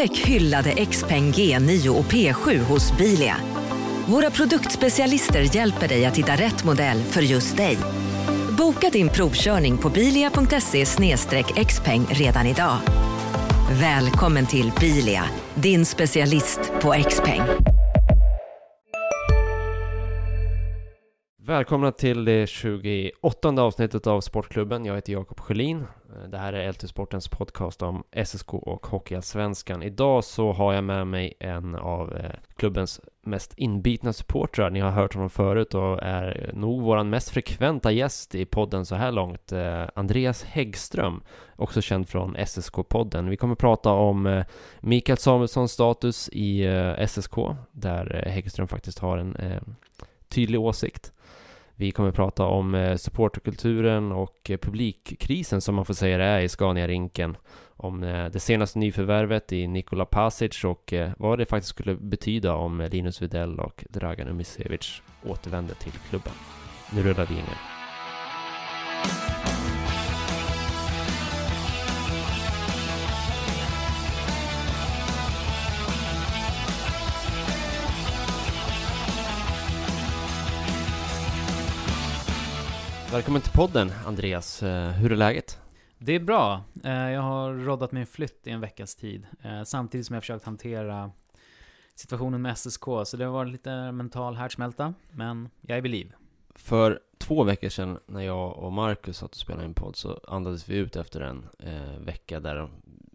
Upptäck hyllade XPeng G9 och P7 hos Bilia. Våra produktspecialister hjälper dig att hitta rätt modell för just dig. Boka din provkörning på bilia.se xpeng redan idag. Välkommen till Bilia, din specialist på XPeng. Välkomna till det 28 avsnittet av Sportklubben. Jag heter Jakob Sjölin. Eh, det här är LT Sportens podcast om SSK och Hockeyallsvenskan. Idag så har jag med mig en av eh, klubbens mest inbitna supportrar. Ni har hört honom förut och är nog våran mest frekventa gäst i podden så här långt. Eh, Andreas Häggström, också känd från SSK-podden. Vi kommer prata om Mikael Samuelssons status i SSK, där Häggström faktiskt har en tydlig åsikt. Vi kommer prata om eh, supporterkulturen och eh, publikkrisen som man får säga det är i Scania-rinken. Om eh, det senaste nyförvärvet i Nikola Pasic och vad det faktiskt skulle betyda om Linus Widell och Dragan Umicevic återvänder till klubben. Nu rullar vi in. Välkommen till podden Andreas, eh, hur är läget? Det är bra. Eh, jag har roddat min flytt i en veckas tid. Eh, samtidigt som jag försökt hantera situationen med SSK. Så det har varit lite mental härdsmälta. Men jag är vid liv. För två veckor sedan när jag och Marcus satt och spelade in podd så andades vi ut efter en eh, vecka där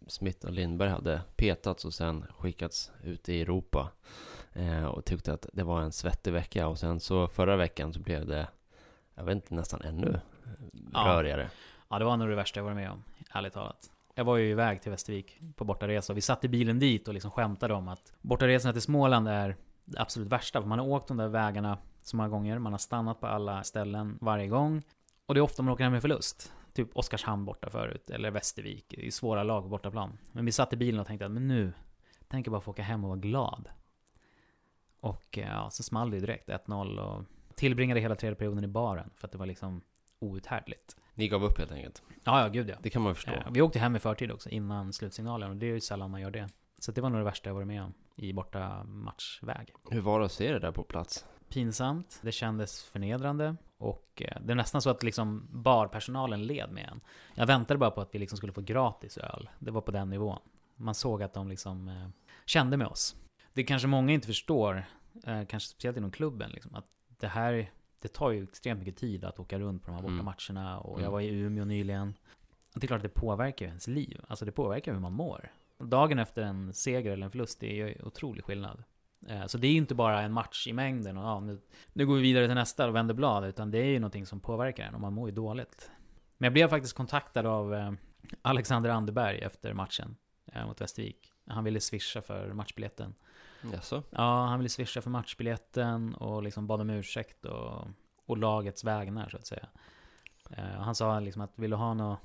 Smith och Lindberg hade petats och sen skickats ut i Europa. Eh, och tyckte att det var en svettig vecka. Och sen så förra veckan så blev det jag vet inte, nästan ännu ja. rörigare. Ja, det var nog det värsta jag varit med om, ärligt talat. Jag var ju iväg till Västervik på bortaresa och vi satt i bilen dit och liksom skämtade om att bortaresorna till Småland är det absolut värsta. För man har åkt de där vägarna så många gånger, man har stannat på alla ställen varje gång. Och det är ofta man åker hem med förlust. Typ Oskarshamn borta förut, eller Västervik. Är svåra lag på bortaplan. Men vi satt i bilen och tänkte att men nu, tänker bara få åka hem och vara glad. Och ja, så small det direkt, 1-0 och tillbringade hela tredje perioden i baren för att det var liksom outhärdligt. Ni gav upp helt enkelt? Ja, ja, gud ja. Det kan man förstå. Eh, vi åkte hem i förtid också, innan slutsignalen, och det är ju sällan man gör det. Så det var nog det värsta jag varit med om i borta matchväg. Hur var det att se det där på plats? Pinsamt, det kändes förnedrande och eh, det är nästan så att liksom barpersonalen led med en. Jag väntade bara på att vi liksom skulle få gratis öl. Det var på den nivån. Man såg att de liksom eh, kände med oss. Det kanske många inte förstår, kanske speciellt inom klubben, liksom, att det här, det tar ju extremt mycket tid att åka runt på de här borta mm. matcherna och jag mm. var i Umeå nyligen. Och det är klart att det påverkar ens liv. Alltså det påverkar hur man mår. Dagen efter en seger eller en förlust, det är ju otrolig skillnad. Eh, så det är ju inte bara en match i mängden och ja, nu, nu går vi vidare till nästa och vänder blad, utan det är ju någonting som påverkar en och man mår ju dåligt. Men jag blev faktiskt kontaktad av eh, Alexander Anderberg efter matchen eh, mot Västervik. Han ville swisha för matchbiljetten. Jaså? Ja, han ville swisha för matchbiljetten och liksom bad om ursäkt och, och lagets vägnar så att säga. Uh, han sa liksom att vill du ha något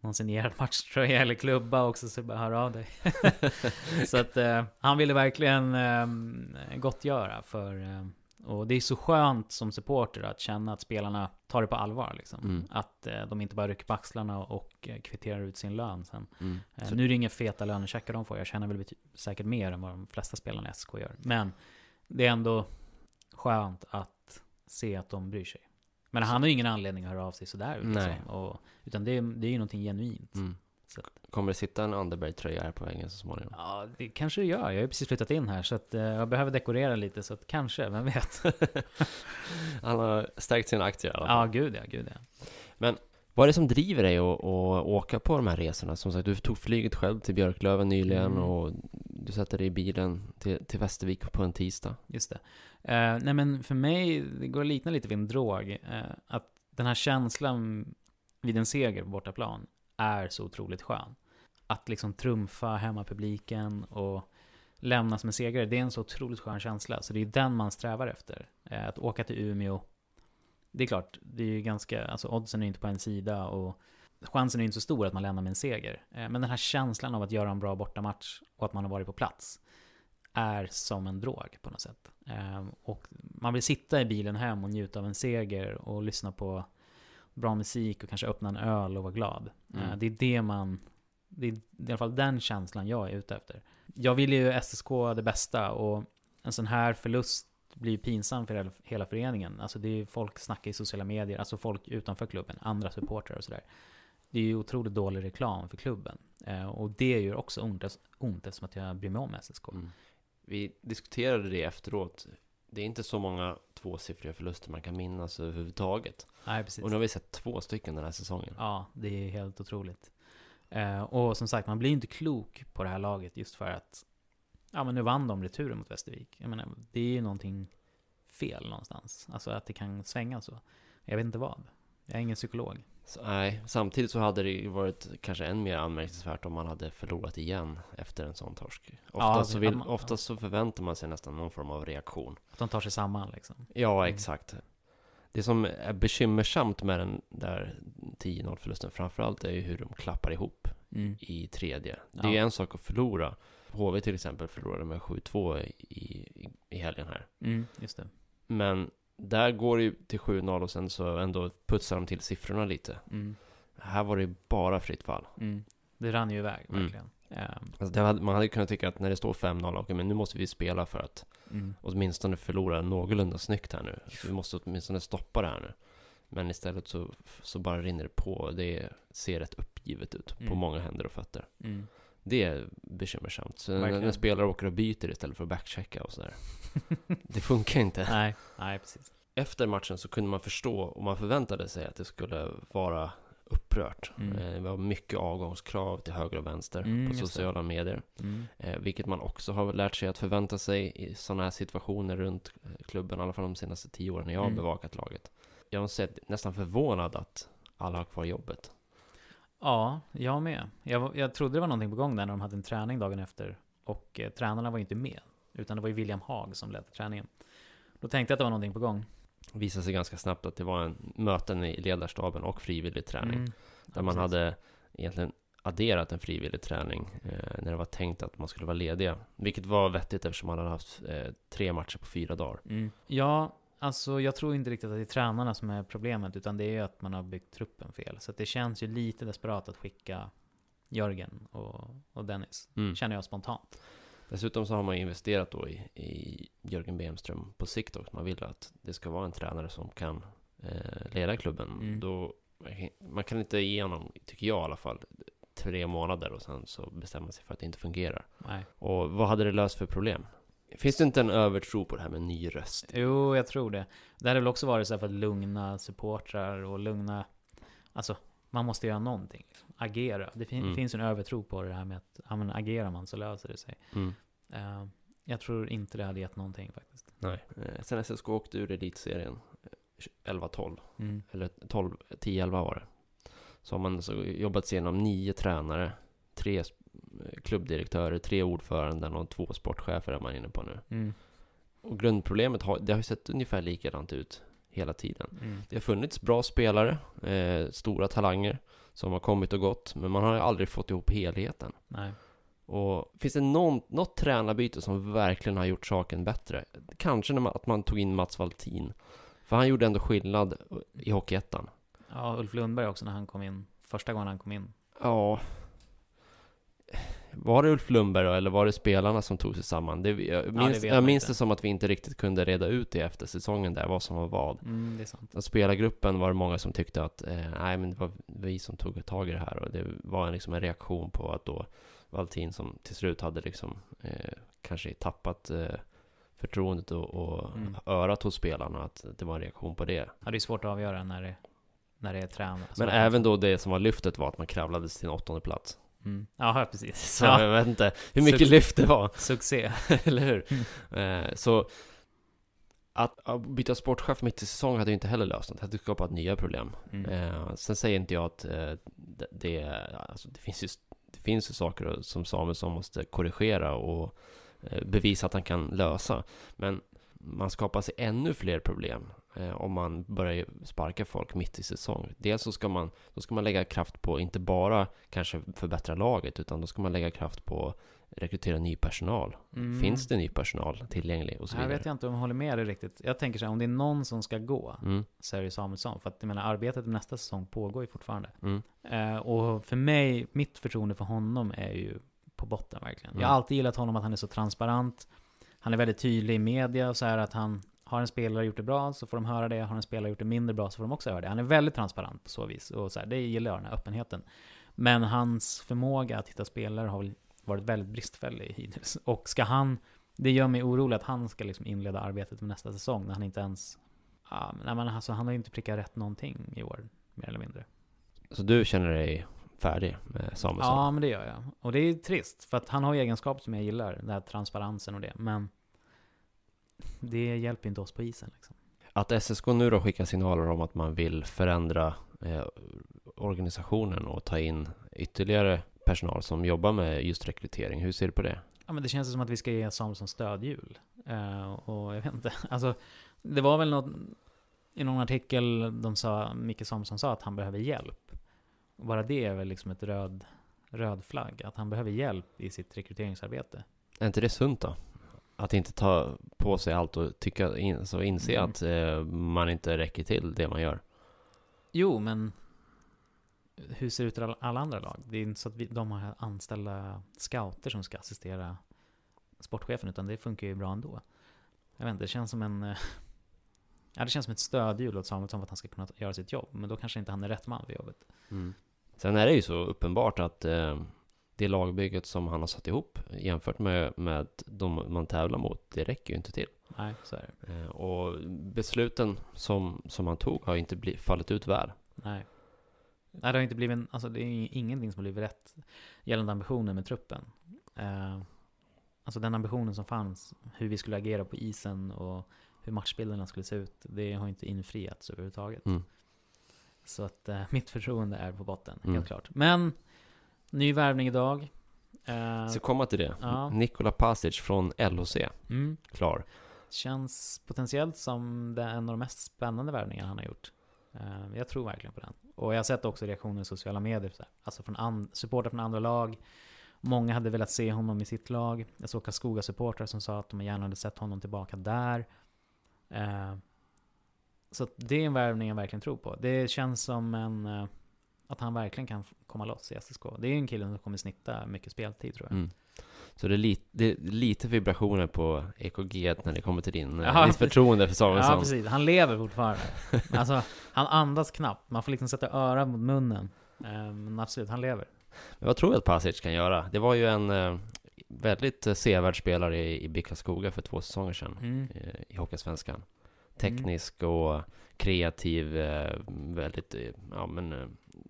någon signerad matchtröja eller klubba också så bara hör av dig. så att uh, han ville verkligen um, gottgöra för um, och det är så skönt som supporter att känna att spelarna tar det på allvar. Liksom. Mm. Att eh, de inte bara rycker på axlarna och eh, kvitterar ut sin lön sen. Mm. Eh, nu är det inga feta lönecheckar de får. Jag tjänar väl säkert mer än vad de flesta spelarna i SK gör. Men det är ändå skönt att se att de bryr sig. Men han har ju ingen anledning att höra av sig sådär. Liksom. Och, utan det är, det är ju någonting genuint. Mm. Så. Kommer det sitta en Anderberg-tröja här på väggen så småningom? Ja, det kanske det gör. Jag har ju precis flyttat in här så att uh, jag behöver dekorera lite så att kanske, vem vet? Han har stärkt sina aktier i alla fall. Ja, gud ja, gud ja. Men vad är det som driver dig att, att åka på de här resorna? Som sagt, du tog flyget själv till Björklöven nyligen mm. och du sätter dig i bilen till, till Västervik på en tisdag. Just det. Uh, nej men för mig, det går att likna lite vid en drog. Uh, att den här känslan vid en seger på bortaplan är så otroligt skön. Att liksom trumfa hemmapubliken och lämnas med segrare, det är en så otroligt skön känsla. Så det är den man strävar efter. Eh, att åka till Umeå, det är klart, det är ju ganska, alltså oddsen är inte på en sida och chansen är inte så stor att man lämnar med en seger. Eh, men den här känslan av att göra en bra bortamatch och att man har varit på plats är som en drog på något sätt. Eh, och man vill sitta i bilen hem och njuta av en seger och lyssna på bra musik och kanske öppna en öl och vara glad. Mm. Det är det man Det är i alla fall den känslan jag är ute efter. Jag vill ju SSK det bästa och en sån här förlust blir pinsam för hela- föreningen. Alltså det är folk snackar i sociala medier, alltså folk utanför klubben, andra supportrar och sådär. Det är ju otroligt dålig reklam för klubben. Eh, och det gör också ont, ont eftersom att jag bryr mig om SSK. Mm. Vi diskuterade det efteråt. Det är inte så många tvåsiffriga förluster man kan minnas överhuvudtaget. Nej, precis. Och nu har vi sett två stycken den här säsongen. Ja, det är helt otroligt. Eh, och som sagt, man blir inte klok på det här laget just för att Ja men nu vann de returen mot Västervik. Jag menar, det är ju någonting fel någonstans. Alltså att det kan svänga så. Jag vet inte vad. Jag är ingen psykolog. Så, nej, samtidigt så hade det ju varit kanske än mer anmärkningsvärt om man hade förlorat igen efter en sån torsk. Oftast, Ja, så, vill, man- oftast så förväntar man sig nästan någon form av reaktion. Att de tar sig samman liksom. Ja, Mm. exakt. Det som är bekymmersamt med den där 10-0 förlusten framförallt är ju hur de klappar ihop Mm. i tredje. Det är ju Ja. en sak att förlora. HV till exempel förlorade med 7-2 i, i, i helgen här. Mm, just det. Men där går det ju till 7-0 och sen så ändå putsar de till siffrorna lite. Mm. Här var det ju bara fritt fall. Mm. Det rann ju iväg, Mm. verkligen. Ehm, Alltså hade, man hade kunnat tycka att när det står 5-0, okej men nu måste vi spela för att mm. åtminstone förlora någorlunda snyggt här nu. Vi måste åtminstone stoppa det här nu. Men istället så, så bara rinner det på det ser rätt uppgivet ut på Mm. många händer och fötter. Det är bekymmersamt. Så när, när spelare åker och byter istället för att backchecka och sådär. det funkar inte. Nej, nej precis. Efter matchen så kunde man förstå och man förväntade sig att det skulle vara upprört. Mm. Eh, Det var mycket avgångskrav till höger och vänster Mm, på sociala medier. Mm. Eh, vilket man också har lärt sig att förvänta sig i sådana här situationer runt klubben, i alla fall de senaste tio åren när jag har Mm. bevakat laget. Jag har sett nästan förvånad att alla har kvar jobbet. Ja, jag med. Jag, jag trodde det var någonting på gång där när de hade en träning dagen efter. Och eh, tränarna var ju inte med. Utan det var ju William Haag som ledde träningen. Då tänkte jag att det var någonting på gång. Det visade sig ganska snabbt att det var en möten i ledarstaben och frivillig träning. Mm. Där man hade egentligen adderat en frivillig träning eh, när det var tänkt att man skulle vara lediga. Vilket var vettigt eftersom man hade haft eh, tre matcher på fyra dagar. Mm. Ja, alltså jag tror inte riktigt att det är tränarna som är problemet. Utan det är ju att man har byggt truppen fel. Så det känns ju lite desperat att skicka Jörgen och, och Dennis. Mm. Känner jag spontant. Dessutom så har man ju investerat då i, i Jörgen Bemström på sikt också. Man vill att det ska vara en tränare som kan eh, leda klubben. Mm. Då, man kan inte ge honom, tycker jag i alla fall, tre månader och sen så bestämma sig för att det inte fungerar. Nej. Och vad hade det löst för problem? Finns det inte en övertro på det här med ny röst? Jo, jag tror det. Det hade väl också varit så här för att lugna supportrar och lugna... Alltså, man måste göra någonting. Liksom. Agera. Det fin- Mm. finns en övertro på det här med att ja, men agerar man så löser det sig. Mm. Eh, jag tror inte det hade gett någonting faktiskt. Nej. Eh, sen SSK åkte ur elitserien eh, 11-12, Mm. eller 12, 10-11 var det. Så har man så jobbat sig igenom nio tränare, tre eh, klubbdirektörer, tre ordföranden och två sportchefer är man inne på nu. Mm. Och grundproblemet har, det har ju sett ungefär likadant ut hela tiden. Mm. Det har funnits bra spelare, eh, stora talanger som har kommit och gått, men man har ju aldrig fått ihop helheten. Nej. Och finns det någon, något tränarbyte som verkligen har gjort saken bättre? Kanske när man, att man tog in Mats Valtin. För han gjorde ändå skillnad i Hockeyettan. Ja, Ulf Lundberg också när han kom in. Första gången han kom in. Ja. Var det Ulf Lundberg då, eller var det spelarna som tog sig samman? Det, jag minns, vet jag man minns det som att vi inte riktigt kunde reda ut det efter säsongen där, vad som var vad. Mm, det är sant. Och spelargruppen var det många som tyckte att eh, nej, men det var vi som tog tag i det här och det var en, liksom en reaktion på att då Valtin som till slut hade liksom eh, kanske tappat eh, förtroendet och, och Mm. örat hos spelarna, att det var en reaktion på det. Ja, det är svårt att avgöra när det, när det är tränare. Men även då det som var lyftet var att man kravlades till en åttonde plats. Mm. Ja, precis. Så ja. jag vet inte hur mycket Suc- lyft det var, Succé. eller hur? Eh, så att, att byta sportchef mitt i säsong hade ju inte heller löst något, det hade skapat nya problem. Mm. Eh, sen säger inte jag att eh, det, det, alltså det, finns ju, det finns ju saker som Samuelsson måste korrigera och eh, bevisa att han kan lösa. Men man skapar sig ännu fler problem eh, om man börjar sparka folk mitt i säsong. Dels så ska man, då ska man lägga kraft på, inte bara kanske förbättra laget, utan då ska man lägga kraft på rekrytera ny personal. Mm. Finns det ny personal tillgänglig och så Här vidare? vet jag inte om jag håller med dig riktigt. Jag tänker så här, om det är någon som ska gå, Mm, så är det Samuelsson. För att jag menar, arbetet med nästa säsong pågår ju fortfarande. mm, Eh, och för mig, mitt förtroende för honom är ju på botten verkligen. Jag har Mm. alltid gillat honom att han är så transparent. Han är väldigt tydlig i media och så här att han har en spelare gjort det bra så får de höra det. Har en spelare gjort det mindre bra så får de också höra det. Han är väldigt transparent på så vis. Och så här, det gillar jag, den här öppenheten. Men hans förmåga att hitta spelare har väl varit väldigt bristfällig hittills. Och ska han, det gör mig orolig att han ska liksom inleda arbetet med nästa säsong när han inte ens, ja, nej men alltså han har ju inte prickat rätt någonting i år, mer eller mindre. Så du känner dig färdig med Samuelsson? Ja, men det gör jag. Och det är trist, för att han har egenskaper som jag gillar. Den här transparensen och det. Men det hjälper inte oss på isen liksom. Att SSK nu då skickar signaler om att man vill förändra eh, organisationen och ta in ytterligare personal som jobbar med just rekrytering. Hur ser du på det? Ja, men det känns som att vi ska ge Samuelsson stödhjul. Eh, och jag vet inte, alltså det var väl något i någon artikel de sa, Micke Samuelsson sa att han behöver hjälp. Bara det är väl liksom ett röd, röd flagg, att han behöver hjälp i sitt rekryteringsarbete. Är inte det sunt då? Att inte ta på sig allt och tycka, in, så inse Mm. att eh, man inte räcker till det man gör. Jo, men hur ser det ut i alla- andra lag? Det är inte så att vi, de har anställda scouter som ska assistera sportchefen, utan det funkar ju bra ändå. Jag vet inte, det känns som en... eh, Ja, det känns som ett stödhjul åt Samuelsson för att han ska kunna göra sitt jobb. Men då kanske inte han är rätt man för jobbet. Sen är det ju så uppenbart att eh, det lagbygget som han har satt ihop jämfört med, med de man tävlar mot, det räcker ju inte till. Nej, så är det. Eh, och besluten som, som han tog har inte bli, fallit ut väl. Nej. Nej, det har inte blivit en, alltså det är ingenting som har blivit rätt gällande ambitionen med truppen. Eh, alltså den ambitionen som fanns, hur vi skulle agera på isen och hur matchbilderna skulle se ut, det har inte infriats överhuvudtaget. Mm. Så att eh, mitt förtroende är på botten, Mm. helt klart. Men, ny värvning idag. Eh, Så komma till det. Ja. Nikola Pasic från LHC, mm, klar. känns potentiellt som det är en av de mest spännande värvningar han har gjort. Eh, jag tror verkligen på den. Och jag har sett också reaktioner i sociala medier, så här, alltså från an- supportrar från andra lag. Många hade velat se honom i sitt lag. Jag såg Karlskoga-supportrar som sa att de gärna hade sett honom tillbaka där. Eh, så det är en värvning jag verkligen tror på. Det känns som en... eh, att han verkligen kan komma loss i SSK. Det är ju en kille som kommer snitta mycket speltid tror jag. Mm. Så det är, lite, det är lite vibrationer på EKG när det kommer till din, Ja, ja, ditt förtroende för Samuelsson. Ja, precis. Han lever fortfarande. Alltså, han andas knappt. Man får liksom sätta örat mot munnen. Eh, Men absolut, han lever. Men vad tror du att Pasic kan göra? Det var ju en eh, väldigt eh, sevärd spelare i, i BIK Karlskoga för två säsonger sedan Mm. eh, i Hockeysvenskan. Teknisk och kreativ, eh, väldigt eh, ja, men, eh,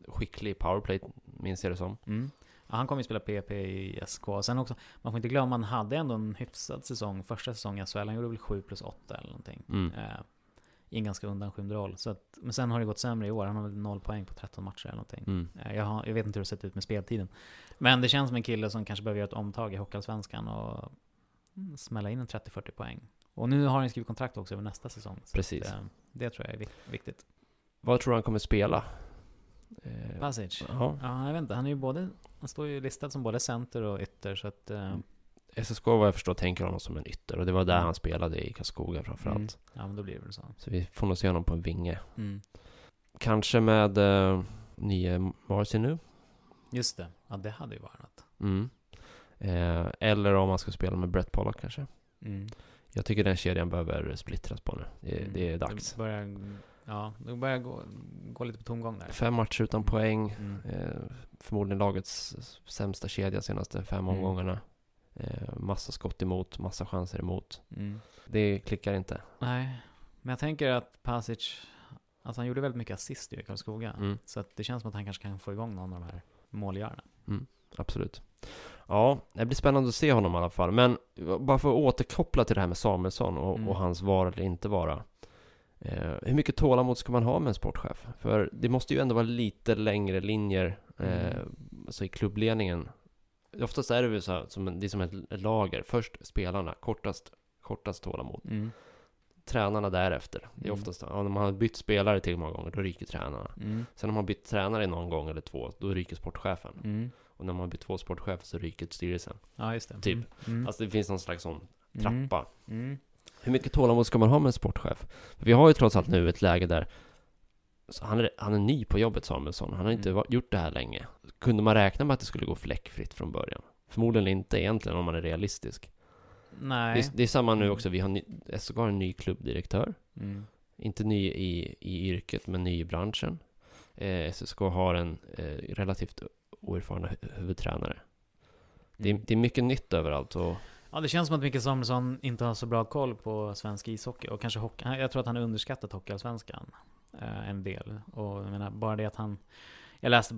skicklig powerplay, minns jag det som. Mm. Ja, han kommer ju spela PP i SK. Sen också, man får inte glömma, han hade ändå en hyfsad säsong. Första säsongen i SHL, han gjorde väl 7 plus 8 eller någonting. Mm. Eh, I en ganska undanskymd roll. Så att, men sen har det gått sämre i år. Han har väl 0 poäng på 13 matcher eller någonting. Mm. Eh, Jag, har, jag vet inte hur det sett ut med speltiden. Men det känns som en kille som kanske behöver göra ett omtag i Hockeyallsvenskan och mm, smälla in en 30-40 poäng. Och nu har han skrivit kontrakt också över nästa säsong. Precis. Att, eh, det tror jag är vik- viktigt. Vad tror du han kommer spela? Eh, Pasic? ja. Ja, jag vet inte. Han är ju både, han står ju listad som både center och ytter så att... eh, SSK vad jag förstår tänker honom som en ytter och det var där Mm. han spelade i Karlskoga framförallt. mm. Ja, men då blir det väl så. Så vi får nog se honom på en vinge. Mm. Kanske med eh, nye Marcy nu. Just det. Ja, det hade ju varit något. Mm. Eh, eller om man ska spela med Brett Pollock kanske. Mm. Jag tycker den kedjan behöver splittras på nu. Det, Mm. det är dags. Det börjar, ja, det börjar gå, gå lite på tomgång där. Fem matcher utan poäng. Mm. Eh, förmodligen lagets sämsta kedja senaste fem Mm. omgångarna. Eh, massa skott emot, massa chanser emot. Mm. Det klickar inte. Nej, men jag tänker att Pasic, alltså han gjorde väldigt mycket assist i Karlskoga. Mm, Så att det känns som att han kanske kan få igång någon av de här målgörarna. absolut. Ja, det blir spännande att se honom i alla fall. Men bara för att återkoppla till det här med Samuelsson och, Mm. och hans vara eller inte vara. Eh, hur mycket tålamod ska man ha med en sportchef? För det måste ju ändå vara lite längre linjer eh, Mm. alltså i klubbledningen. Oftast är det väl så här, som det är som ett, ett lager. Först spelarna, kortast, kortast tålamod. Mm. tränarna därefter. Det är Mm. oftast, ja, när man har bytt spelare till många gånger, då ryker tränarna. Mm. Sen om man har bytt tränare någon gång eller två, då ryker sportchefen. Och när man bytt två sportchefer så ryker styrelsen. Ja, just det. Typ. Mm. Mm. Alltså det finns någon slags sån Mm. trappa. Mm. Hur mycket tålamod ska man ha med en sportchef? Vi har ju trots allt nu ett läge där han, är, han är ny på jobbet, Samuelsson. Han har inte Mm. va- gjort det här länge. Kunde man räkna med att det skulle gå fläckfritt från början? Förmodligen inte egentligen om man är realistisk. Nej. Det, är, det är samma nu Mm. också. Vi har ny, SK har en ny klubbdirektör. Mm. Inte ny i, i yrket, men ny i branschen. Eh, SSK har en eh, relativt oerfarna hu- huvudtränare. Det, är, Mm. det är mycket nytt överallt och Ja, det känns som att Micke Samuelsson inte har så bra koll på svensk ishockey och kanske hockey. Jag tror att han har underskattat hockeyallsvenskan eh, en del. Och jag menar, bara det att han... Jag läste,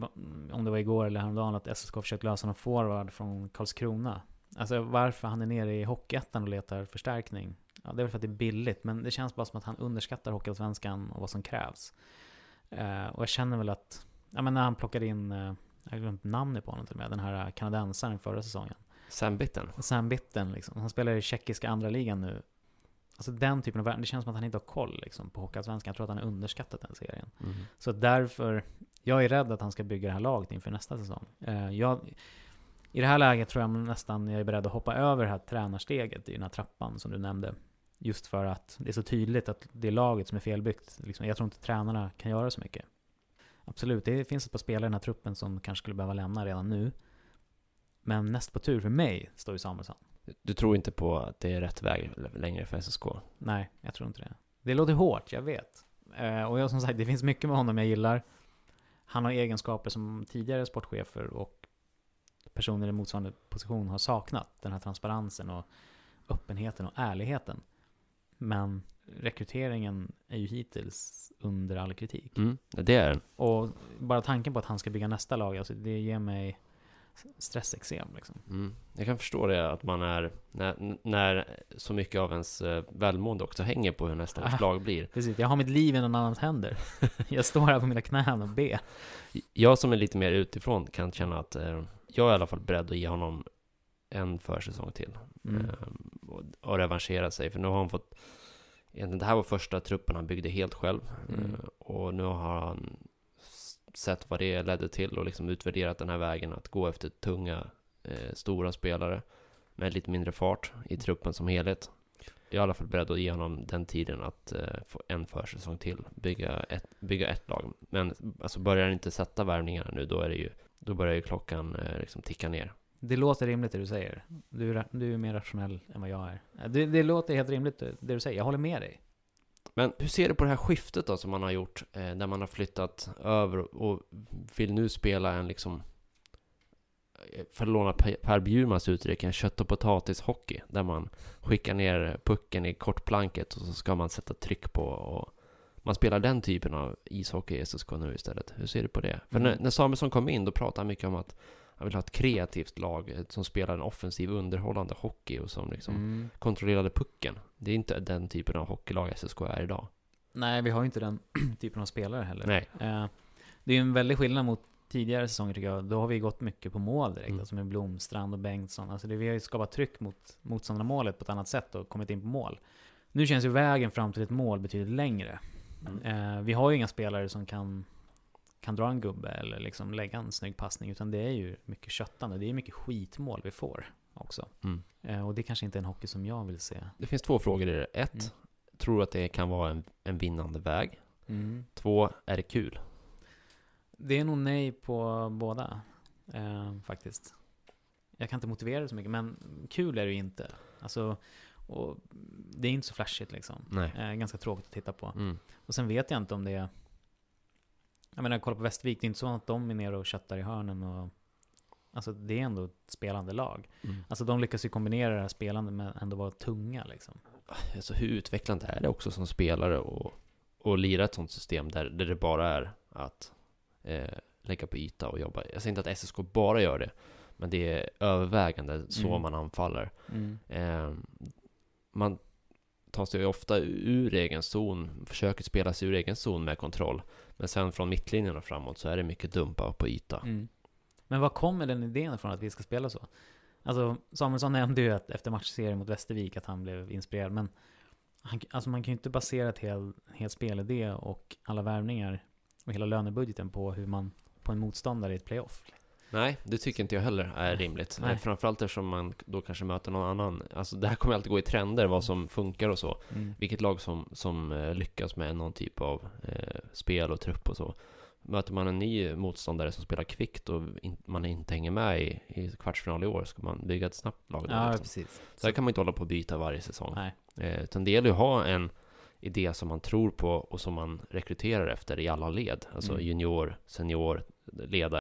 om det var igår eller häromdagen, att SSK försökt lösa någon forward från Karlskrona. Alltså varför han är nere i Hockeyettan och letar förstärkning. Ja, det är väl för att det är billigt, men det känns bara som att han underskattar hockeyallsvenskan och vad som krävs. Eh, och jag känner väl att, ja men när han plockade in, eh, jag har glömt namnet på honom till och med, den här kanadensaren förra säsongen. Sam Bitten. Sam Bitten liksom. Han spelar i tjeckiska andra ligan nu. Alltså den typen av värld. Det känns som att han inte har koll liksom, på Hockeyallsvenskan. Jag tror att han har underskattat den serien. Mm. Så därför, jag är rädd att han ska bygga det här laget inför nästa säsong. Eh, jag, I det här läget tror jag nästan jag är beredd att hoppa över det här tränarsteget i den här trappan som du nämnde. Just för att det är så tydligt att det är laget som är felbyggt. Liksom, jag tror inte tränarna kan göra så mycket. Absolut, det finns ett par spelare i den här truppen som kanske skulle behöva lämna redan nu. Men näst på tur för mig står ju Samuelsson. Du tror inte på att det är rätt väg längre för SSK? Nej, jag tror inte det. Det låter hårt, jag vet. Eh, och jag som sagt, det finns mycket med honom jag gillar. Han har egenskaper som tidigare sportchefer och personer i motsvarande position har saknat. Den här transparensen och öppenheten och ärligheten. Men rekryteringen är ju hittills under all kritik. Mm, det är den. Och bara tanken på att han ska bygga nästa lag, alltså det ger mig stressexem liksom. Mm. Jag kan förstå det, att man är, när, när så mycket av ens eh, välmående också hänger på hur nästa års Ah. lag blir. Precis, jag har mitt liv i någon annans händer. Jag står här på mina knän och ber. Jag som är lite mer utifrån kan känna att eh, jag är i alla fall beredd att ge honom en försäsong till. Mm. Eh, och, och revanschera sig, för nu har han fått det här var första truppen han byggde helt själv. Mm. Eh, och nu har han sett vad det ledde till och liksom utvärderat den här vägen att gå efter tunga, eh, stora spelare med lite mindre fart i truppen som helhet. Jag är i alla fall beredd att ge honom den tiden att eh, få en försäsong till, bygga ett, bygga ett lag. Men alltså börjar han inte sätta värvningarna nu, då är det ju, då börjar ju klockan eh, liksom ticka ner. Det låter rimligt det du säger. Du är, du är mer rationell än vad jag är. Det, det låter helt rimligt det det du säger. Jag håller med dig. Men hur ser du på det här skiftet då som man har gjort, eh, där man har flyttat över och vill nu spela en liksom, eh, för att låna Per Bjurmans uttryck, en kött och potatishockey, där man skickar ner pucken i kortplanket och så ska man sätta tryck på och man spelar den typen av ishockey i SSK nu istället. Hur ser du på det? För Mm. när, när Samuelsson kom in, då pratade han mycket om att han vill ha ett kreativt lag som spelar en offensiv, underhållande hockey och som liksom Mm. kontrollerade pucken. Det är inte den typen av hockeylag SSK är idag. Nej, vi har ju inte den typen av spelare heller. Nej. Eh, det är ju en väldig skillnad mot tidigare säsonger tycker jag. Då har vi gått mycket på mål direkt. Mm. Alltså med Blomstrand och Bengtsson. Alltså det, vi har ju skapat tryck mot motståndarmålet på ett annat sätt och kommit in på mål. Nu känns ju vägen fram till ett mål betydligt längre. Eh, vi har ju inga spelare som kan, kan dra en gubbe eller liksom lägga en snygg passning. Utan det är ju mycket köttande. Det är mycket skitmål vi får också. Mm. Eh, och det kanske inte är en hockey som jag vill se. Det finns två frågor i det. Ett, Mm. tror du att det kan vara en, en vinnande väg? Två, är det kul? Det är nog nej på båda, eh, faktiskt. Jag kan inte motivera det så mycket, men kul är det ju inte. Alltså, och det är inte så flashigt liksom. Eh, ganska tråkigt att titta på. Mm. Och sen vet jag inte om det är... Jag menar, kolla på Västervik, det är inte så att de är nere och köttar i hörnen och... Alltså det är ändå ett spelande lag. Mm. Alltså de lyckas ju kombinera det här spelandet med ändå vara tunga liksom. Alltså hur utvecklande är det också som spelare och, och lira ett sånt system där, där det bara är att eh, lägga på yta och jobba? Jag säger inte att SSK bara gör det, men det är övervägande så Mm. man anfaller. Mm. Eh, man tar sig ofta ur egen zon, försöker spela sig ur egen zon med kontroll. Men sen från mittlinjen och framåt så är det mycket dumpa på yta. Mm. Men var kommer den idén ifrån att vi ska spela så? Alltså, Samuelsson nämnde ju att efter matchserien mot Västervik att han blev inspirerad, men han, alltså man kan ju inte basera ett helt, hel spelidé och alla värvningar och hela lönebudgeten på hur man, på en motståndare i ett playoff. Liksom. Nej, det tycker inte jag heller är rimligt. Nej. Framförallt eftersom man då kanske möter någon annan. Alltså det här kommer alltid gå i trender, vad som funkar och så. Mm. Vilket lag som, som eh, lyckas med någon typ av eh, spel och trupp och så. Möter man en ny motståndare som spelar kvickt och in, man inte hänger med i, i kvartsfinal i år, ska man bygga ett snabbt lag då, Ja, liksom. precis. Så här kan man inte hålla på och byta varje säsong. Nej. Eh, utan det gäller ju att ha en idé som man tror på och som man rekryterar efter i alla led. Alltså Mm. junior, senior, ledare.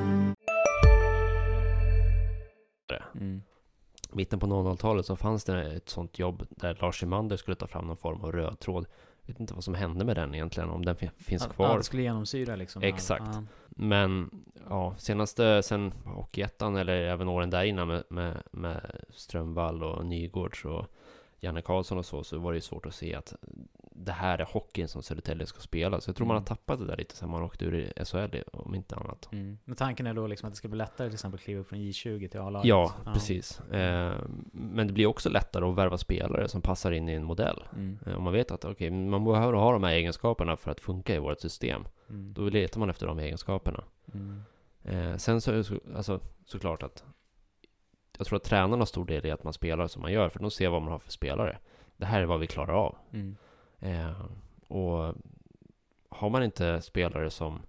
Mm. mitten på 00-talet så fanns det ett sånt jobb där Lars Emander skulle ta fram någon form av röd tråd. Jag vet inte vad som hände med den egentligen, om den fi- finns Ja, kvar. det skulle genomsyra liksom. Exakt. Ja. Men ja, senaste sen Hockeyettan eller även åren där innan med, med, med Strömvall och Nygårds och Janne Karlsson och så, så var det ju svårt att se att det här är hockeyn som Södertälje ska spela. Så jag tror man har Mm. tappat det där lite sen man åkte ur SHL, om inte annat. Mm. Men tanken är då liksom att det ska bli lättare till exempel att kliva upp från J20 till A-laget? Ja, precis. Eh, men det blir också lättare att värva spelare som passar in i en modell. Mm. Eh, Om man vet att okej, man behöver ha de här egenskaperna för att funka i vårt system. Mm. Då letar man efter de egenskaperna. Mm. Eh, sen så är det så, alltså, såklart att jag tror att tränarna har stor del i att man spelar som man gör, för de ser vad man har för spelare. Det här är vad vi klarar av. Mm. Eh, och har man inte spelare som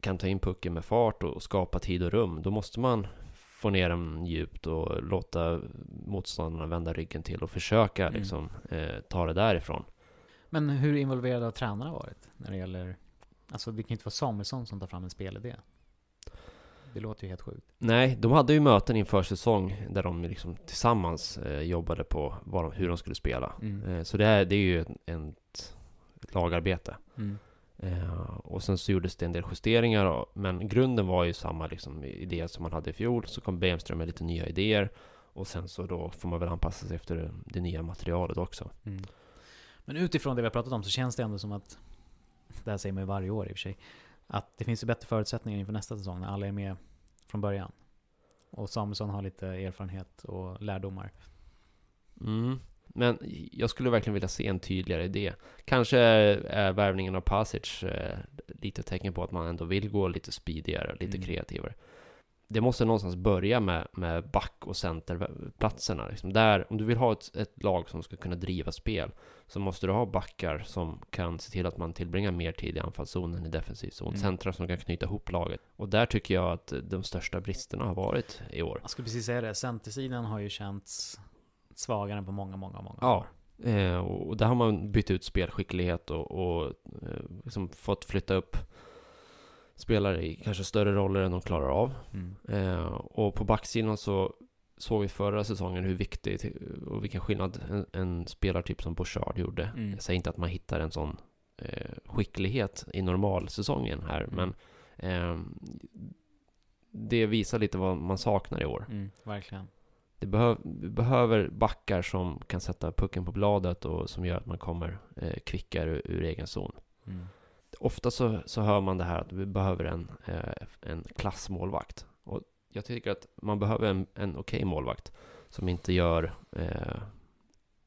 kan ta in pucken med fart och skapa tid och rum, då måste man få ner den djupt och låta motståndarna vända ryggen till och försöka Mm. liksom, eh, ta det därifrån. Men hur involverade har tränarna varit när det gäller... Alltså det kan ju inte vara Samuelsson som tar fram en spelidé. Det låter ju helt sjukt. Nej, de hade ju möten inför säsong där de liksom tillsammans eh, jobbade på de, hur de skulle spela. Mm. Eh, så det är, det är ju en, en, ett lagarbete. Mm. Eh, och sen så gjordes det en del justeringar, och- men grunden var ju samma liksom, idé som man hade i fjol. Så kom Bemström med lite nya idéer. Och sen så då får man väl anpassa sig efter det, det nya materialet också. Mm. Men utifrån det vi har pratat om så känns det ändå som att, det här säger man ju varje år i och för sig, att det finns ju bättre förutsättningar inför nästa säsong när alla är med från början. Och Samuelsson har lite erfarenhet och lärdomar. Mm. Men jag skulle verkligen vilja se en tydligare idé. Kanske är värvningen av Pasic eh, lite tecken på att man ändå vill gå lite speedigare, lite Mm. kreativare. Det måste någonstans börja med, med back och centerplatserna. Liksom. Där, om du vill ha ett, ett lag som ska kunna driva spel, så måste du ha backar som kan se till att man tillbringar mer tid i anfallszonen, i defensiv zon. Mm. Centra som kan knyta ihop laget. Och där tycker jag att de största bristerna har varit i år. Jag skulle precis säga det, centersidan har ju känts svagare än på många, många, många Ja. år. Eh, och där har man bytt ut spelskicklighet och, och eh, liksom fått flytta upp spelare i kanske större roller än de klarar av. Mm. Eh, och på backsidan så såg vi förra säsongen hur viktigt och vilken skillnad en, en spelartyp som Bouchard gjorde. Mm. Jag säger inte att man hittar en sån eh, skicklighet i normalsäsongen här, Mm. men eh, det visar lite vad man saknar i år. Mm, verkligen. Det behöv, behöver backar som kan sätta pucken på bladet och som gör att man kommer eh, kvickare ur, ur egen zon. Mm. Ofta så, så hör man det här att vi behöver en, eh, en klassmålvakt. Och jag tycker att man behöver en, en okej målvakt som inte gör eh,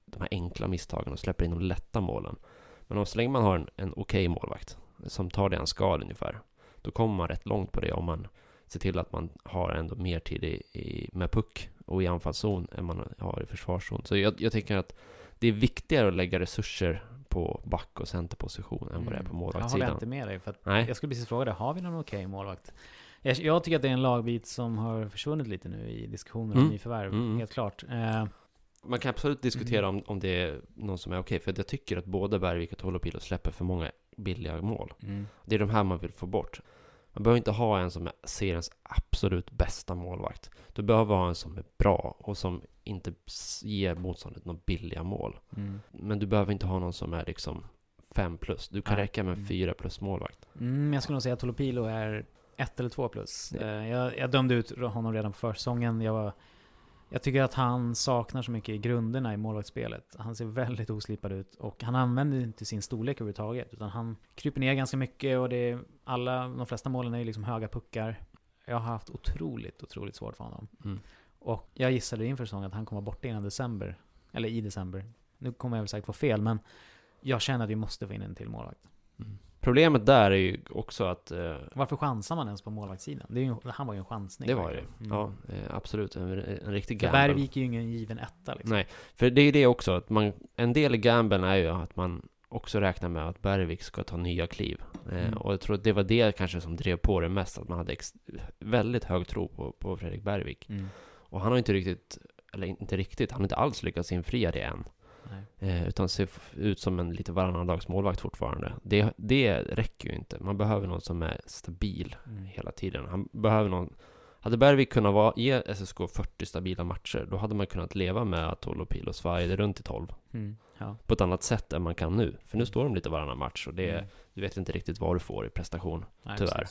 de här enkla misstagen och släpper in de lätta målen. Men om så länge man har en, en okej målvakt som tar det han ska ungefär, då kommer man rätt långt på det om man ser till att man har ändå mer tid i, i, med puck och i anfallszon än man har i försvarszon. Så jag, jag tycker att det är viktigare att lägga resurser på back och centerposition än vad det är på Mm. Jag håller målvaktssidan. inte med dig, för att Nej. jag skulle precis fråga dig, har vi någon okej målvakt? Jag, jag tycker att det är en lagbit som har försvunnit lite nu i diskussioner om Mm. nyförvärv, Mm. helt klart. Eh, Man kan absolut diskutera Mm. om, om det är någon som är okej, för att jag tycker att både Bergvik och Tolopilo släpper för många billiga mål. mm. Det är de här man vill få bort. Man behöver inte ha en som är seriens absolut bästa målvakt. Du behöver ha en som är bra och som inte ger motståndet några billiga mål. Mm. Men du behöver inte ha någon som är liksom 5 plus. Du kan Nej. räcka med Mm. 4 plus målvakt. Mm, jag skulle nog säga att Tolopilo är ett eller två plus. Ja. Eh, Jag, jag dömde ut honom redan på försäsongen. Jag, var, jag tycker att han saknar så mycket i grunderna i målvaktsspelet. Han ser väldigt oslipad ut och han använder inte sin storlek överhuvudtaget. Utan han kryper ner ganska mycket och det är, alla, de flesta målen är ju liksom höga puckar. Jag har haft otroligt, otroligt svårt för honom. Mm. Och jag gissade inför säsongen att han kommer borta innan december. Eller i december. Nu kommer jag väl säkert få fel, men jag känner att vi måste få in en till målvakt. Problemet där är ju också att eh, Varför chansar man ens på målvaktssidan? Det är ju, han var ju en chansning. det var det. verkligen. Ja, eh, absolut. En, en riktig För gamble. Bergvik är ju ingen given etta liksom. Nej, för det är ju det också att man, en del i gamblen är ju att man också räknar med att Bergvik ska ta nya kliv. Eh, Mm. och jag tror att det var det kanske som drev på det mest, att man hade väldigt hög tro på, på Fredrik Bergvik. Mm. Och han har inte riktigt, eller inte riktigt, han har inte alls lyckats infria det än. Eh, utan ser ut som en lite varannandags målvakt fortfarande. Det, det räcker ju inte. Man behöver någon som är stabil Mm. hela tiden. Han behöver någon... Hade Bergvik kunnat vara, ge SSK 40 stabila matcher, då hade man kunnat leva med att Olopilo svajade runt i 12 Mm. Ja. på ett annat sätt än man kan nu. För nu står de lite varannan match och det, Mm. du vet inte riktigt vad du får i prestation. Nej, tyvärr.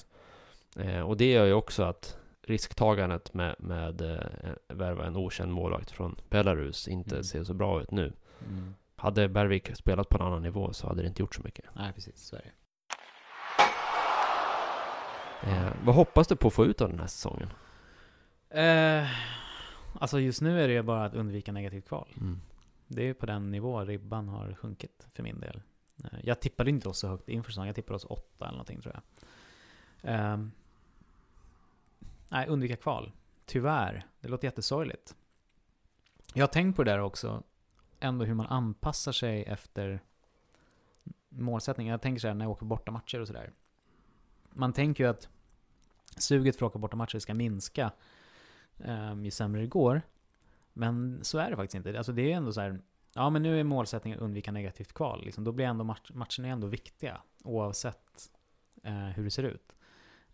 Eh, och det gör ju också att risktagandet med, med eh, värva en okänd målvakt från Belarus inte Mm. ser så bra ut nu. Mm. Hade Bergvik spelat på en annan nivå så hade det inte gjort så mycket. Nej, precis. Det. Eh, vad hoppas du på att få ut av den här säsongen? Eh, alltså just nu är det ju bara att undvika negativt kval. Mm. Det är ju på den nivå ribban har sjunkit för min del. Eh, Jag tippade inte oss så högt inför säsongen. Jag tippade oss åtta eller någonting tror jag. Ehm, nej, undvika kval. Tyvärr. Det låter jättesorgligt. Jag har tänkt på det där också. Ändå hur man anpassar sig efter målsättningen. Jag tänker så här när jag åker borta matcher och sådär. Man tänker ju att suget för att åka borta matcher ska minska um, ju sämre det går. Men så är det faktiskt inte. Alltså det är ändå så här, ja men nu är målsättningen att undvika negativt kval. Liksom. Då blir ändå match, matcherna ändå viktiga, oavsett uh, hur det ser ut.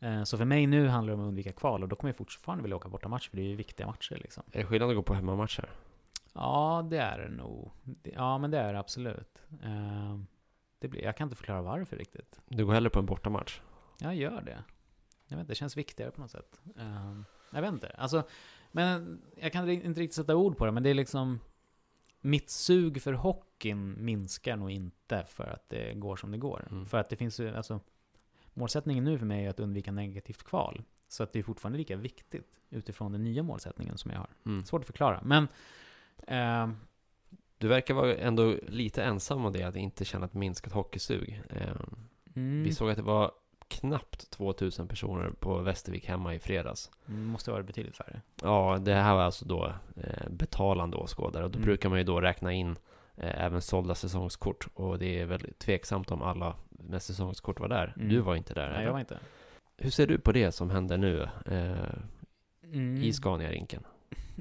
Eh, så för mig nu handlar det om att undvika kval, och då kommer jag fortfarande vilja åka bortamatch för det är ju viktiga matcher liksom. Är det skillnad att gå på hemmamatcher? Ja, det är det nog. Ja, men det är det absolut. Eh, det blir, jag kan inte förklara varför riktigt. Du går hellre på en bortamatch? Jag gör det. Jag vet inte, det känns viktigare på något sätt. Ehm, jag vet inte. Alltså, men jag kan inte riktigt sätta ord på det, men det är liksom... Mitt sug för hockeyn minskar nog inte för att det går som det går. Mm. För att det finns ju, alltså... Målsättningen nu för mig är att undvika negativt kval. Så att det är fortfarande lika viktigt utifrån den nya målsättningen som jag har. Mm. Svårt att förklara, men... ehm, Du verkar vara ändå lite ensam om det, att inte känna ett minskat hockeysug. Eh, mm, Vi såg att det var knappt 2000 personer på Västervik hemma i fredags. mm, måste vara betydligt färre. Ja, det här var alltså då eh, betalande åskådare och då Mm. brukar man ju då räkna in eh, även sålda säsongskort och det är väldigt tveksamt om alla med säsongskort var där. Mm. Du var inte där. Nej, eller? jag var inte. Hur ser du på det som händer nu eh, Mm. i Scania-rinken?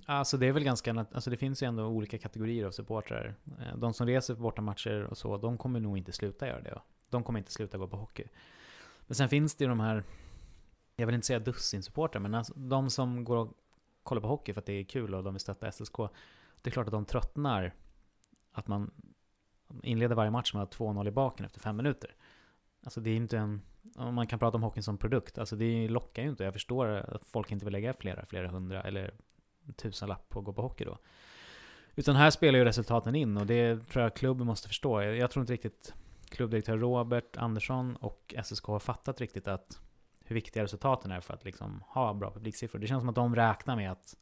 Alltså det är väl ganska, alltså det finns ju ändå olika kategorier av supportrar. Eh, de som reser på bortamatcher och så, de kommer nog inte sluta göra det. De kommer inte sluta gå på hockey. Men sen finns det ju de här, jag vill inte säga dussin supportrar, men alltså de som går och kollar på hockey för att det är kul och de vill stötta SSK. Det är klart att de tröttnar att man inleder varje match med att ha 2-0 i baken efter fem minuter. Alltså det är inte en, om man kan prata om hockeyn som produkt, alltså det lockar ju inte. Jag förstår att folk inte vill lägga flera, flera hundra eller tusenlapp på att gå på hockey då. Utan här spelar ju resultaten in och det tror jag klubben måste förstå. Jag, jag tror inte riktigt klubbdirektör Robert Andersson och SSK har fattat riktigt att hur viktiga resultaten är för att liksom ha bra publiksiffror. Det känns som att de räknar med att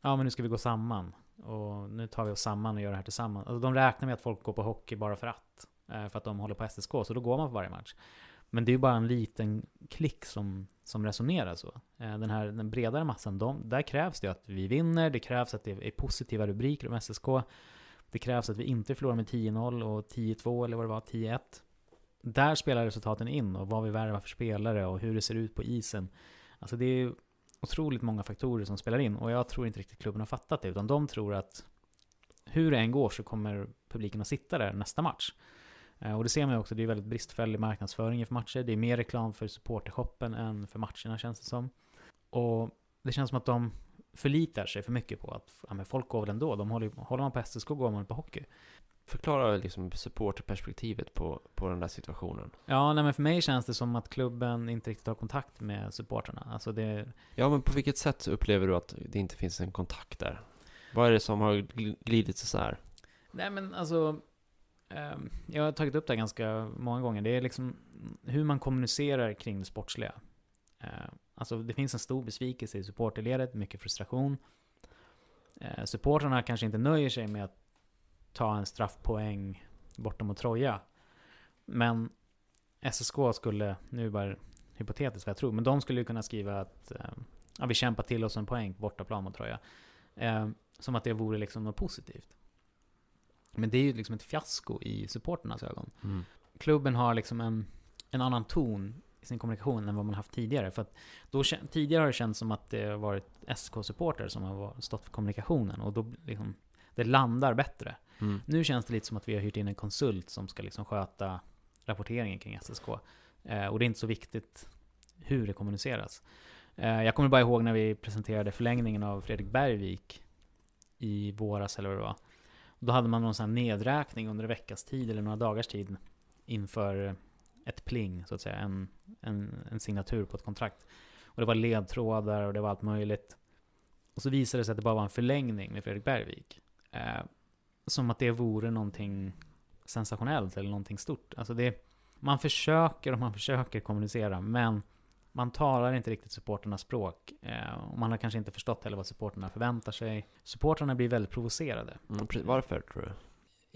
ja men nu ska vi gå samman och nu tar vi oss samman och gör det här tillsammans. Alltså de räknar med att folk går på hockey bara för att. Eh, för att de håller på SSK, så då går man på varje match. Men det är ju bara en liten klick som, som resonerar så. Eh, den här den bredare massan, de, där krävs det att vi vinner, det krävs att det är positiva rubriker om SSK. Det krävs att vi inte förlorar med 10-0 och 10-2 eller vad det var, 10-1. Där spelar resultaten in och vad vi värvar för spelare och hur det ser ut på isen. Alltså det är otroligt många faktorer som spelar in och jag tror inte riktigt klubben har fattat det utan de tror att hur det än går så kommer publiken att sitta där nästa match. Eh, och det ser man ju också, det är väldigt bristfällig marknadsföring inför matcher. Det är mer reklam för supportershoppen än för matcherna känns det som. Och det känns som att de förlitar sig för mycket på att ja, men folk går väl ändå. De håller, håller man på SSK går man på hockey. Förklara liksom supporterperspektivet på, på den där situationen. Ja, nej, men för mig känns det som att klubben inte riktigt har kontakt med supporterna. Alltså det... Ja, men på vilket sätt upplever du att det inte finns en kontakt där? Vad är det som har glidit isär? Nej men alltså, Ehm, jag har tagit upp det här ganska många gånger. Det är liksom hur man kommunicerar kring det sportsliga. Ehm, alltså det finns en stor besvikelse i supporterledet, mycket frustration. Eh, supportrarna kanske inte nöjer sig med att ta en straffpoäng borta mot Troja. Men SSK skulle, nu är det bara hypotetiskt vad jag tror, men de skulle ju kunna skriva att eh, ja, vi kämpar till oss en poäng bortaplan mot Troja. Eh, som att det vore liksom något positivt. Men det är ju liksom ett fiasko i supporternas ögon. Mm. Klubben har liksom en, en annan ton i sin kommunikation än vad man haft tidigare. För att då, tidigare har det känts som att det har varit SK-supporter som har stått för kommunikationen och då liksom, det landar bättre. Mm. Nu känns det lite som att vi har hyrt in en konsult som ska liksom sköta rapporteringen kring SSK. Eh, och det är inte så viktigt hur det kommuniceras. Eh, jag kommer bara ihåg när vi presenterade förlängningen av Fredrik Bergvik i våras eller vad det var. Då hade man någon sån här nedräkning under en veckas tid eller några dagars tid inför ett pling, så att säga. En, en, en signatur på ett kontrakt. Och det var ledtrådar och det var allt möjligt. Och så visade det sig att det bara var en förlängning med Fredrik Bergvik. Eh, som att det vore någonting sensationellt eller någonting stort. Alltså det, man försöker och man försöker kommunicera, men man talar inte riktigt supporternas språk. Eh, och man har kanske inte förstått heller vad supporterna förväntar sig. Supporterna blir väldigt provocerade. Mm, varför tror du?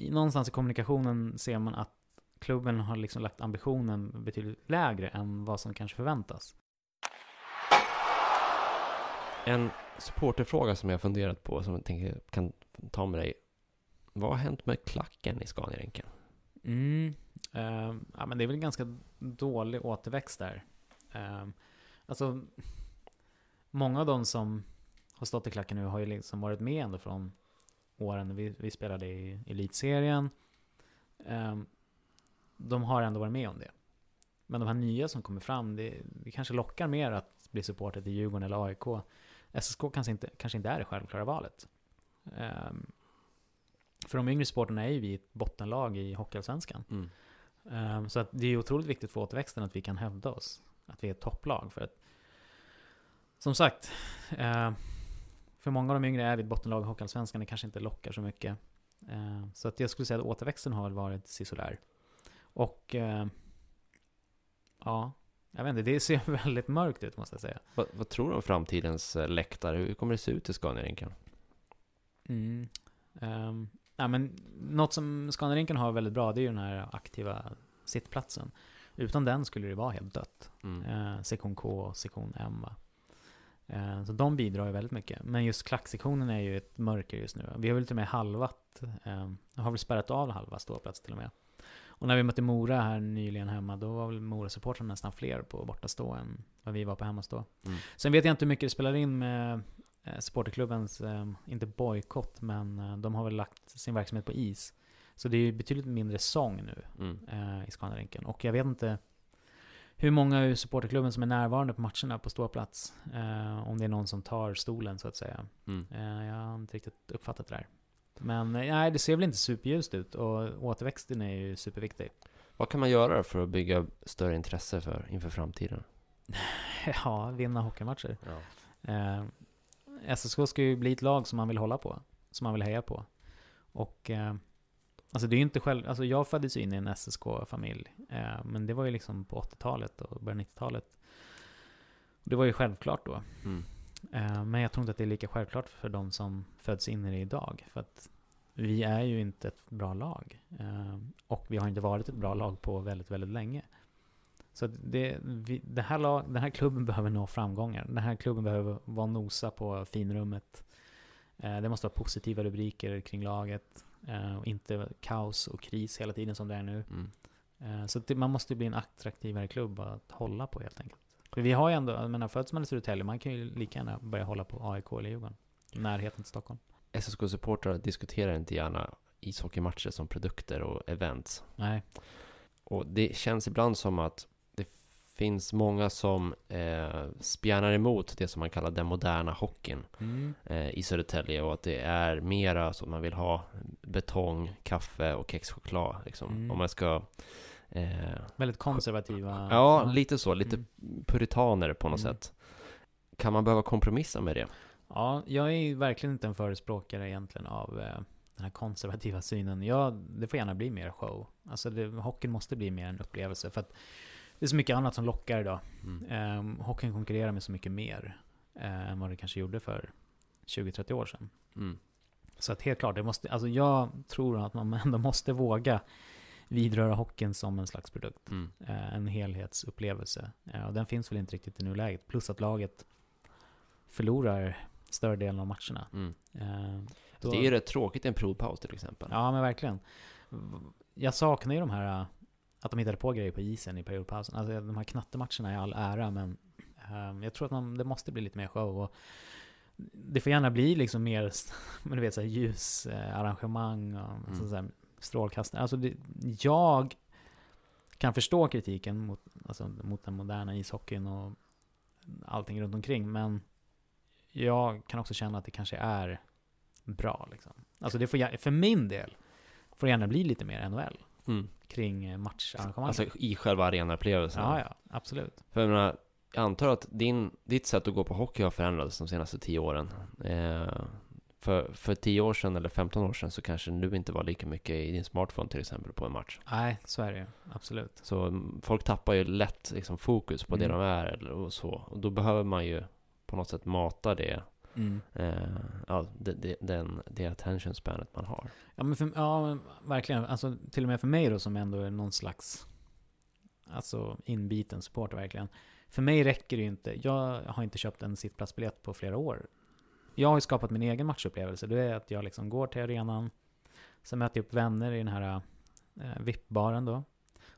I, någonstans i kommunikationen ser man att klubben har liksom lagt ambitionen betydligt lägre än vad som kanske förväntas. En supporterfråga som jag funderat på, som jag tänker kan ta med dig. Vad har hänt med klacken i Scaniarinken? Mm, eh, ja, men det är väl ganska dålig återväxt där. Eh, alltså, många av de som har stått i klacken nu har ju liksom varit med ändå från åren vi, vi spelade i elitserien. Eh, de har ändå varit med om det. Men de här nya som kommer fram, det, det kanske lockar mer att bli supporter till Djurgården eller AIK. SSK kanske inte, kanske inte är det självklara valet. Um, för de yngre supporterna är ju vi ett bottenlag i Hockeyallsvenskan. Mm. Um, så att det är otroligt viktigt för återväxten att vi kan hävda oss. Att vi är ett topplag. För att, som sagt, uh, för många av de yngre är vi ett bottenlag i Hockeyallsvenskan. Det kanske inte lockar så mycket. Uh, så att jag skulle säga att återväxten har varit sisådär. Och uh, ja, jag vet inte, det ser väldigt mörkt ut måste jag säga. Vad, vad tror du om framtidens eh, läktare? Hur kommer det se ut i Scaniarinken? Mm. Um, ja, men något som Scaniarinken har väldigt bra, det är ju den här aktiva sittplatsen. Utan den skulle det vara helt dött. Mm. Uh, sektion K och sektion M va? Uh, så de bidrar ju väldigt mycket. Men just klacksektionen är ju ett mörker just nu. Vi har väl till och med halvat, uh, har väl spärrat av halva ståplats till och med. Och när vi mötte Mora här nyligen hemma, då var väl Mora-supportrarna nästan fler på bortastå än vad vi var på hemmastå. Mm. Sen vet jag inte hur mycket det spelar in med eh, supporterklubbens, eh, inte bojkott, men eh, de har väl lagt sin verksamhet på is. Så det är ju betydligt mindre sång nu mm. eh, i Scanarinken. Och jag vet inte hur många ur supporterklubben som är närvarande på matcherna på ståplats. Eh, om det är någon som tar stolen så att säga. Mm. Eh, jag har inte riktigt uppfattat det där. Men eh, nej, det ser väl inte superljust ut och återväxten är ju superviktig. Vad kan man göra för att bygga större intresse för inför framtiden? ja, vinna hockeymatcher. Ja. Eh, SSK ska ju bli ett lag som man vill hålla på, som man vill heja på. Och eh, alltså det är ju inte själv, alltså jag föddes in i en SSK-familj, eh, men det var ju liksom på 80-talet och början 90-talet. Det var ju självklart då. Mm. Eh, men jag tror inte att det är lika självklart för de som föds in i det idag. För att vi är ju inte ett bra lag. Eh, och vi har inte varit ett bra lag på väldigt, väldigt länge. Så det, vi, det här lag, den här klubben behöver nå framgångar. Den här klubben behöver vara nosa på finrummet. Eh, det måste vara positiva rubriker kring laget. Och inte kaos och kris hela tiden som det är nu. Mm. Så det, man måste bli en attraktivare klubb att hålla på helt enkelt. För vi har ju ändå, jag menar föds man i Södertälje, man kan ju lika gärna börja hålla på AIK eller Djurgården. Närheten till Stockholm. SSK-supportrar diskuterar inte gärna ishockeymatcher som produkter och events. Nej. Och det känns ibland som att finns många som eh, spjärnar emot det som man kallar den moderna hockeyn Mm. eh, i Södertälje och att det är mera så att man vill ha betong, kaffe och kexchoklad liksom. Mm. Om man ska eh, Väldigt konservativa. Ja, lite så, lite Mm. puritaner på något Mm. sätt. Kan man behöva kompromissa med det? Ja, jag är ju verkligen inte en förespråkare egentligen av eh, den här konservativa synen. Ja, det får gärna bli mer show. Alltså, det, hockeyn måste bli mer en upplevelse. För att det är så mycket annat som lockar idag. Mm. Eh, hockeyn konkurrerar med så mycket mer eh, än vad det kanske gjorde för 20-30 år sedan. Mm. Så att helt klart, det måste, alltså jag tror att man ändå måste våga vidröra hockeyn som en slags produkt. Mm. Eh, en helhetsupplevelse. Eh, och den finns väl inte riktigt i nuläget. Plus att laget förlorar större delen av matcherna. Mm. Eh, då- Det är ju rätt tråkigt i en provpaus till exempel. Ja, men verkligen. Jag saknar ju de här, att de hittade på grejer på isen i periodpausen. Alltså de här knattematcherna är all ära, men eh, jag tror att man, det måste bli lite mer show. Och det får gärna bli liksom mer, men du vet, så här ljusarrangemang och Mm. här, strålkastare. Alltså det, jag kan förstå kritiken mot, alltså, mot den moderna ishockeyn och allting runt omkring, men jag kan också känna att det kanske är bra. Liksom. Alltså det får, för min del får det gärna bli lite mer NHL Mm. Kring eh, matcharrangemang. Alltså i själva arenaupplevelsen. ja, ja, absolut. För jag menar, jag antar att din, ditt sätt att gå på hockey har förändrats de senaste tio åren. Eh, för, för tio år sedan eller 15 år sedan så kanske du inte var lika mycket i din smartphone till exempel på en match. Nej, så är det ju. Absolut. Så mm, folk tappar ju lätt liksom, fokus på det Mm. de är eller, och så. Och då behöver man ju på något sätt mata det, eh, ja, det, det, den, det attention spanet man har. Ja, men för, ja, verkligen. Alltså, till och med för mig då, som ändå är någon slags alltså, inbiten supporter verkligen. För mig räcker det ju inte. Jag har inte köpt en sittplatsbiljett på flera år. Jag har ju skapat min egen matchupplevelse. Det är att jag liksom går till arenan, sen möter jag upp vänner i den här eh, VIP-baren då.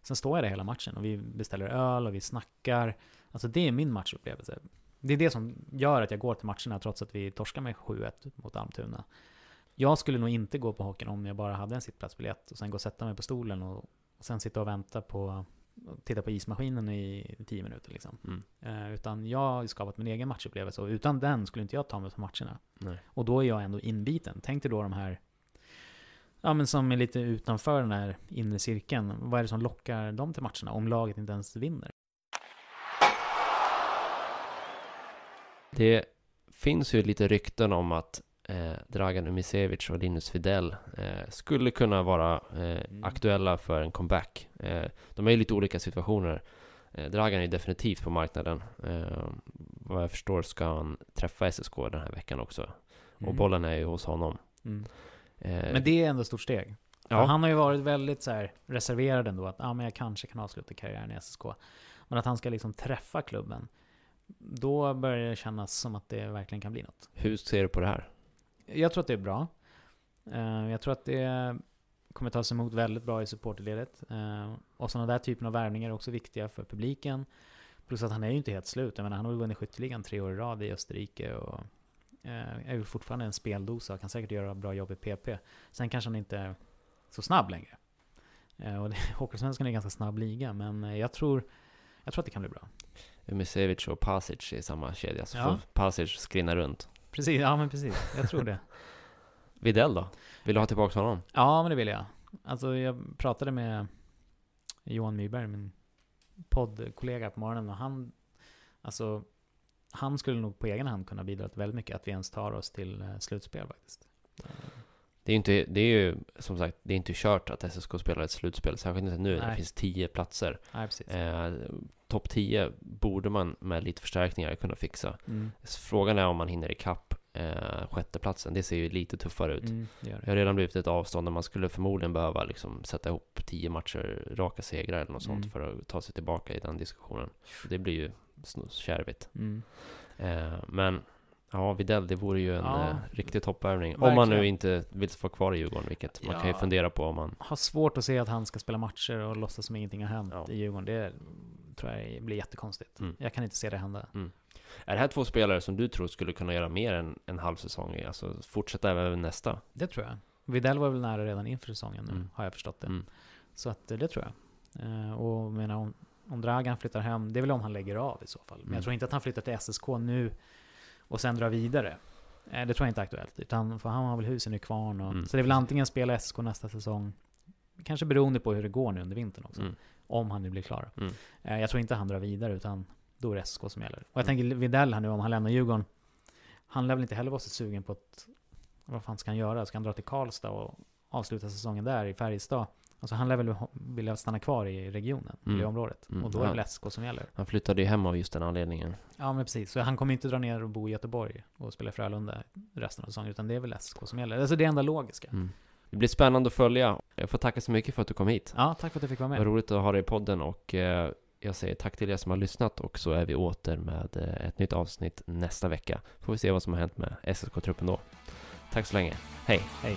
Sen står jag där hela matchen och vi beställer öl och vi snackar. Alltså det är min matchupplevelse. Det är det som gör att jag går till matcherna trots att vi torskar med 7-1 mot Almtuna. Jag skulle nog inte gå på hockeyn om jag bara hade en sittplatsbiljett och sen gå och sätta mig på stolen och, och sen sitta och vänta på titta på ismaskinen i 10 minuter liksom. Mm. Eh, utan jag har skapat min egen matchupplevelse och utan den skulle inte jag ta mig på matcherna. Nej. Och då är jag ändå inbiten. Tänk dig då de här Ja men som är lite utanför den här inre cirkeln. Vad är det som lockar dem till matcherna om laget inte ens vinner? Det finns ju lite rykten om att eh, Dragan Umisevic och Linus Fidell eh, skulle kunna vara eh, Mm. aktuella för en comeback. Eh, de är i lite olika situationer. Eh, Dragan är definitivt på marknaden. Eh, vad jag förstår ska han träffa SSK den här veckan också. Och Mm. bollen är ju hos honom. Mm. Men det är ändå ett stort steg. Ja, Han har ju varit väldigt så här reserverad ändå, att ah, men jag kanske kan avsluta karriären i SSK. Men att han ska liksom träffa klubben, då börjar det kännas som att det verkligen kan bli något. hur ser du på det här? Jag tror att det är bra. Eh, jag tror att det kommer tas emot väldigt bra i supporterledet. Eh, och sådana där typen av värvningar är också viktiga för publiken. Plus att han är ju inte helt slut. Jag menar, han har väl vunnit skytteligan tre år i rad i Österrike och eh, är ju fortfarande en speldosa och kan säkert göra bra jobb i PP. Sen kanske han inte är så snabb längre. Och Hockeyallsvenskan är en ganska snabb liga, men jag tror, jag tror att det kan bli bra. Umisevic och Pasic i samma kedja, så Ja. får Pasic skrinna runt. Precis, ja men precis. Jag tror det. Videll då? Vill du ha tillbaka honom? Ja, men det vill jag. Alltså jag pratade med Johan Myberg, min poddkollega på morgonen och han, alltså han skulle nog på egen hand kunna bidra till väldigt mycket att vi ens tar oss till eh, slutspel faktiskt. Det är, inte, det är ju som sagt, det är inte kört att SSK spelar ett slutspel, särskilt inte nu när det finns tio platser. Nej, precis. Eh, Topp 10 borde man med lite förstärkningar kunna fixa. Mm. Frågan är om man hinner ikapp eh, sjätteplatsen. Det ser ju lite tuffare ut. Mm, det det. har redan blivit ett avstånd där man skulle förmodligen behöva liksom sätta ihop tio matcher raka segrar eller något sånt Mm. för att ta sig tillbaka i den diskussionen. Det blir ju kärvigt. Mm. Eh, men ja, Videll, det vore ju en Ja, eh, riktig toppvärvning. Om man nu inte vill vara kvar i Djurgården, vilket man kan ju Ja. fundera på om man... Har svårt att se att han ska spela matcher och låtsas som ingenting har hänt Ja. i Djurgården. Det tror jag blir jättekonstigt. Mm. Jag kan inte se det hända. Är det här två spelare som du tror skulle kunna göra mer än en halv säsong i? Alltså fortsätta även nästa? Det tror jag. Videll var väl nära redan inför säsongen nu, Mm. har jag förstått det. Mm. Så att eh, det tror jag. Eh, och menar, om, om Dragan flyttar hem, det är väl om han lägger av i så fall. Men Mm. jag tror inte att han flyttar till SSK nu och sen drar vidare. Eh, det tror jag inte är aktuellt. Utan för han har väl husen i kvarn och, Mm. Så det är väl antingen spela SSK nästa säsong, kanske beroende på hur det går nu under vintern också. Mm. Om han nu blir klar. Mm. Eh, jag tror inte han drar vidare utan då är det SSK som gäller. Och jag Mm. tänker Videll här nu, om han lämnar Djurgården. Han lär väl inte heller vara så sugen på att, vad fan ska han göra? Ska han dra till Karlstad och avsluta säsongen där i Färjestad? Alltså han lär väl vilja stanna kvar i regionen, i Mm. det området. Mm. Och då är det Ja. SK som gäller. Han flyttade ju hem av just den anledningen. Ja men precis, så han kommer inte dra ner och bo i Göteborg och spela i Frölunda resten av säsongen, utan det är väl SK som gäller. Alltså det är enda logiska. Mm. Det blir spännande att följa. Jag får tacka så mycket för att du kom hit. Ja, tack för att jag fick vara Vad med. roligt att ha dig i podden och eh, jag säger tack till er som har lyssnat och så är vi åter med eh, ett nytt avsnitt nästa vecka. Får vi se vad som har hänt med SSK-truppen då. Tack så länge. Hej! Hej.